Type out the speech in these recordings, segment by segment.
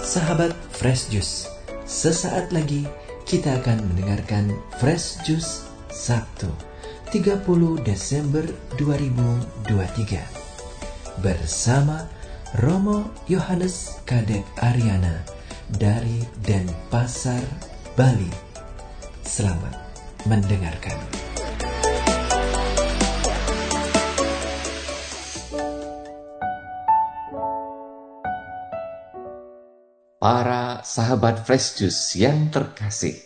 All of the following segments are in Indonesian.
Sahabat Fresh Juice, sesaat lagi kita akan mendengarkan Fresh Juice Sabtu 30 Desember 2023 bersama Romo Yohanes Kadek Ariana dari Denpasar, Bali. Selamat mendengarkan. Para sahabat Fresh Juice yang terkasih,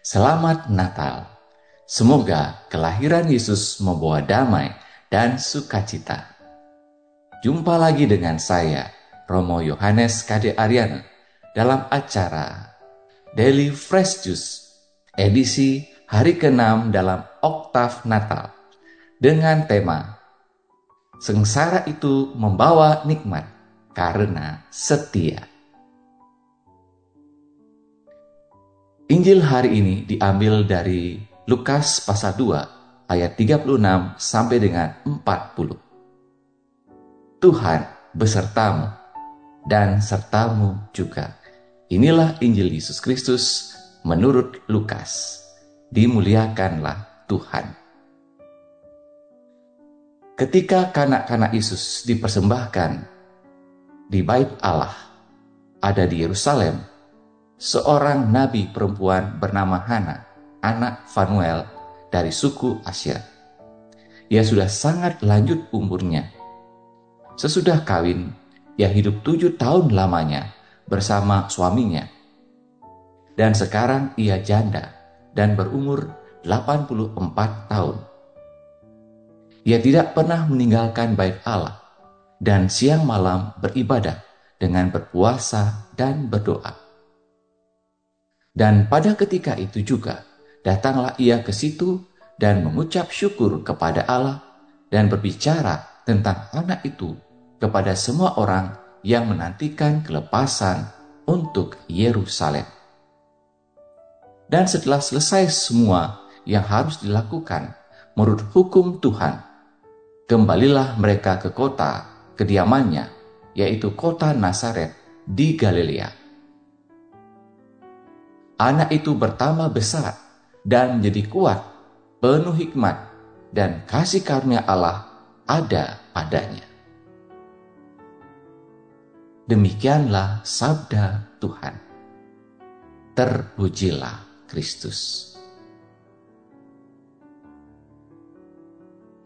selamat Natal. Semoga kelahiran Yesus membawa damai dan sukacita. Jumpa lagi dengan saya, Romo Yohanes Kade Ariana, dalam acara Daily Fresh Juice, edisi hari ke-6 dalam Oktav Natal, dengan tema Sengsara itu membawa nikmat karena setia. Injil hari ini diambil dari Lukas pasal 2 ayat 36 sampai dengan 40. Tuhan besertamu dan sertamu juga. Inilah Injil Yesus Kristus menurut Lukas. Dimuliakanlah Tuhan. Ketika kanak-kanak Yesus dipersembahkan di bait Allah ada di Yerusalem, seorang nabi perempuan bernama Hana, anak Fanuel dari suku Asyir. Ia sudah sangat lanjut umurnya. Sesudah kawin, ia hidup tujuh tahun lamanya bersama suaminya. Dan sekarang ia janda dan berumur 84 tahun. Ia tidak pernah meninggalkan bait Allah dan siang malam beribadah dengan berpuasa dan berdoa. Dan pada ketika itu juga, datanglah ia ke situ dan mengucap syukur kepada Allah dan berbicara tentang anak itu kepada semua orang yang menantikan kelepasan untuk Yerusalem. Dan setelah selesai semua yang harus dilakukan menurut hukum Tuhan, kembalilah mereka ke kota kediamannya, yaitu kota Nazaret di Galilea anak itu bertambah besar dan menjadi kuat, penuh hikmat, dan kasih karunia Allah ada padanya. Demikianlah sabda Tuhan. Terpujilah Kristus.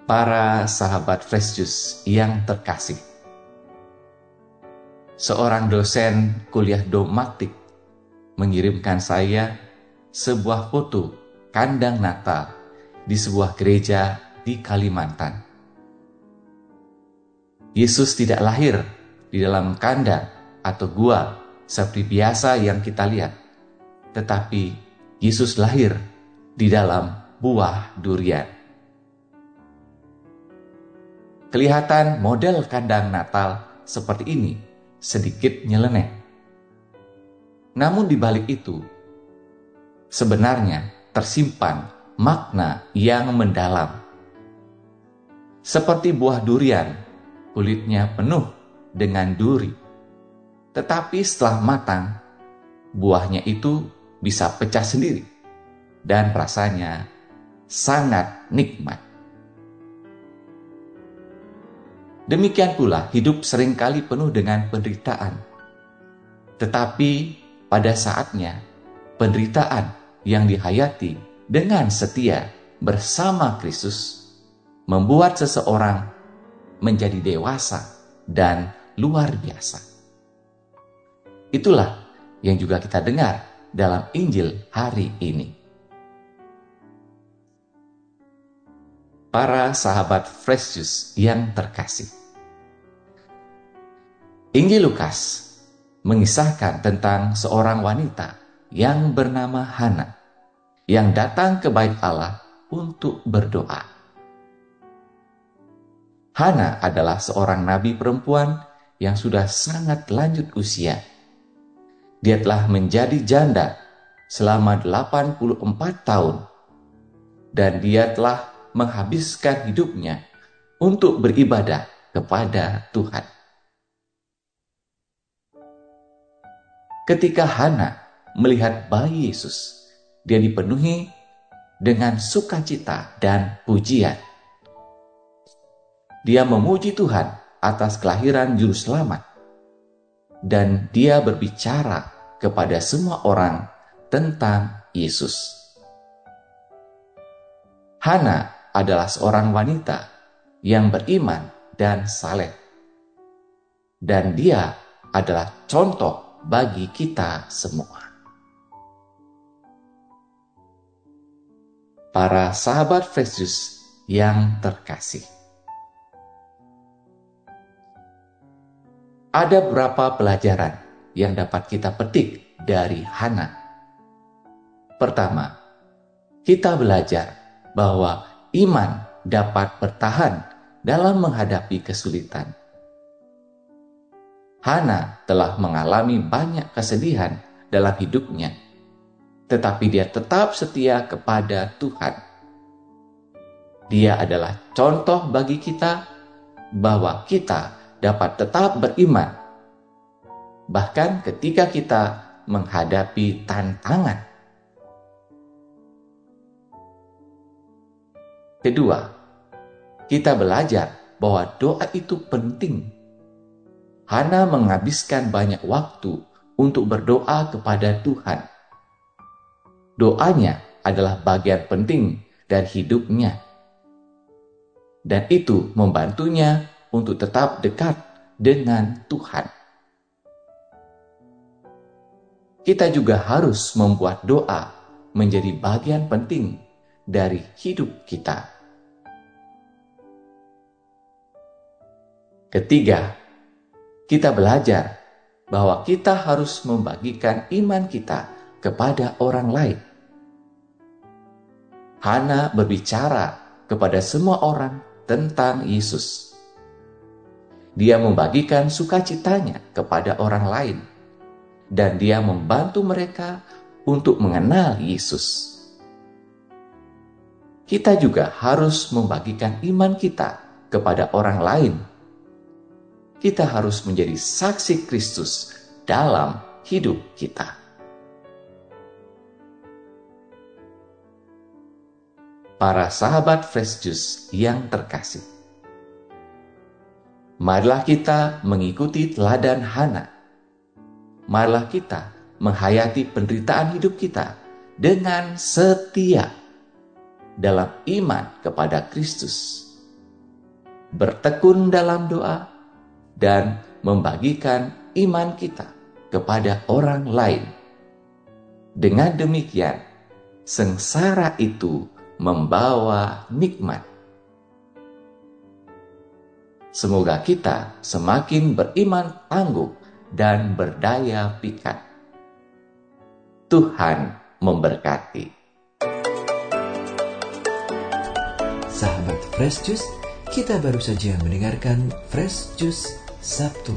Para sahabat Fresh yang terkasih. Seorang dosen kuliah domatik mengirimkan saya sebuah foto kandang Natal di sebuah gereja di Kalimantan. Yesus tidak lahir di dalam kandang atau gua seperti biasa yang kita lihat, tetapi Yesus lahir di dalam buah durian. Kelihatan model kandang Natal seperti ini sedikit nyeleneh namun di balik itu, sebenarnya tersimpan makna yang mendalam. Seperti buah durian, kulitnya penuh dengan duri. Tetapi setelah matang, buahnya itu bisa pecah sendiri dan rasanya sangat nikmat. Demikian pula hidup sering kali penuh dengan penderitaan. Tetapi pada saatnya penderitaan yang dihayati dengan setia bersama Kristus membuat seseorang menjadi dewasa dan luar biasa. Itulah yang juga kita dengar dalam Injil hari ini. Para sahabat Fresh Juice yang terkasih. Injil Lukas mengisahkan tentang seorang wanita yang bernama Hana yang datang ke bait Allah untuk berdoa. Hana adalah seorang nabi perempuan yang sudah sangat lanjut usia. Dia telah menjadi janda selama 84 tahun dan dia telah menghabiskan hidupnya untuk beribadah kepada Tuhan. Ketika Hana melihat bayi Yesus, dia dipenuhi dengan sukacita dan pujian. Dia memuji Tuhan atas kelahiran Juru Selamat, dan dia berbicara kepada semua orang tentang Yesus. Hana adalah seorang wanita yang beriman dan saleh, dan dia adalah contoh bagi kita semua. Para sahabat Yesus yang terkasih. Ada beberapa pelajaran yang dapat kita petik dari Hana. Pertama, kita belajar bahwa iman dapat bertahan dalam menghadapi kesulitan. Hana telah mengalami banyak kesedihan dalam hidupnya, tetapi dia tetap setia kepada Tuhan. Dia adalah contoh bagi kita bahwa kita dapat tetap beriman, bahkan ketika kita menghadapi tantangan. Kedua, kita belajar bahwa doa itu penting. Hana menghabiskan banyak waktu untuk berdoa kepada Tuhan. Doanya adalah bagian penting dari hidupnya. Dan itu membantunya untuk tetap dekat dengan Tuhan. Kita juga harus membuat doa menjadi bagian penting dari hidup kita. Ketiga, kita belajar bahwa kita harus membagikan iman kita kepada orang lain. Hana berbicara kepada semua orang tentang Yesus dia membagikan sukacitanya kepada orang lain, dan dia membantu mereka untuk mengenal Yesus. Kita juga harus membagikan iman kita kepada orang lain. Kita harus menjadi saksi Kristus dalam hidup kita. Para sahabat Fresh Juice yang terkasih, Marilah kita mengikuti teladan Hana. Marilah kita menghayati penderitaan hidup kita dengan setia dalam iman kepada Kristus. Bertekun dalam doa dan membagikan iman kita kepada orang lain. Dengan demikian, sengsara itu membawa nikmat Semoga kita semakin beriman tangguh dan berdaya pikat. Tuhan memberkati. Sahabat Fresh Juice, kita baru saja mendengarkan Fresh Juice Sabtu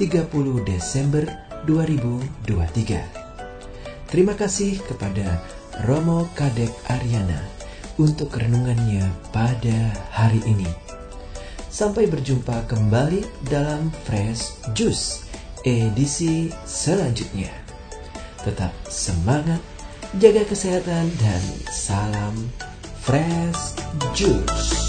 30 Desember 2023. Terima kasih kepada Romo Kadek Aryana untuk renungannya pada hari ini. Sampai berjumpa kembali dalam Fresh Juice edisi selanjutnya. Tetap semangat, jaga kesehatan, dan salam Fresh Juice.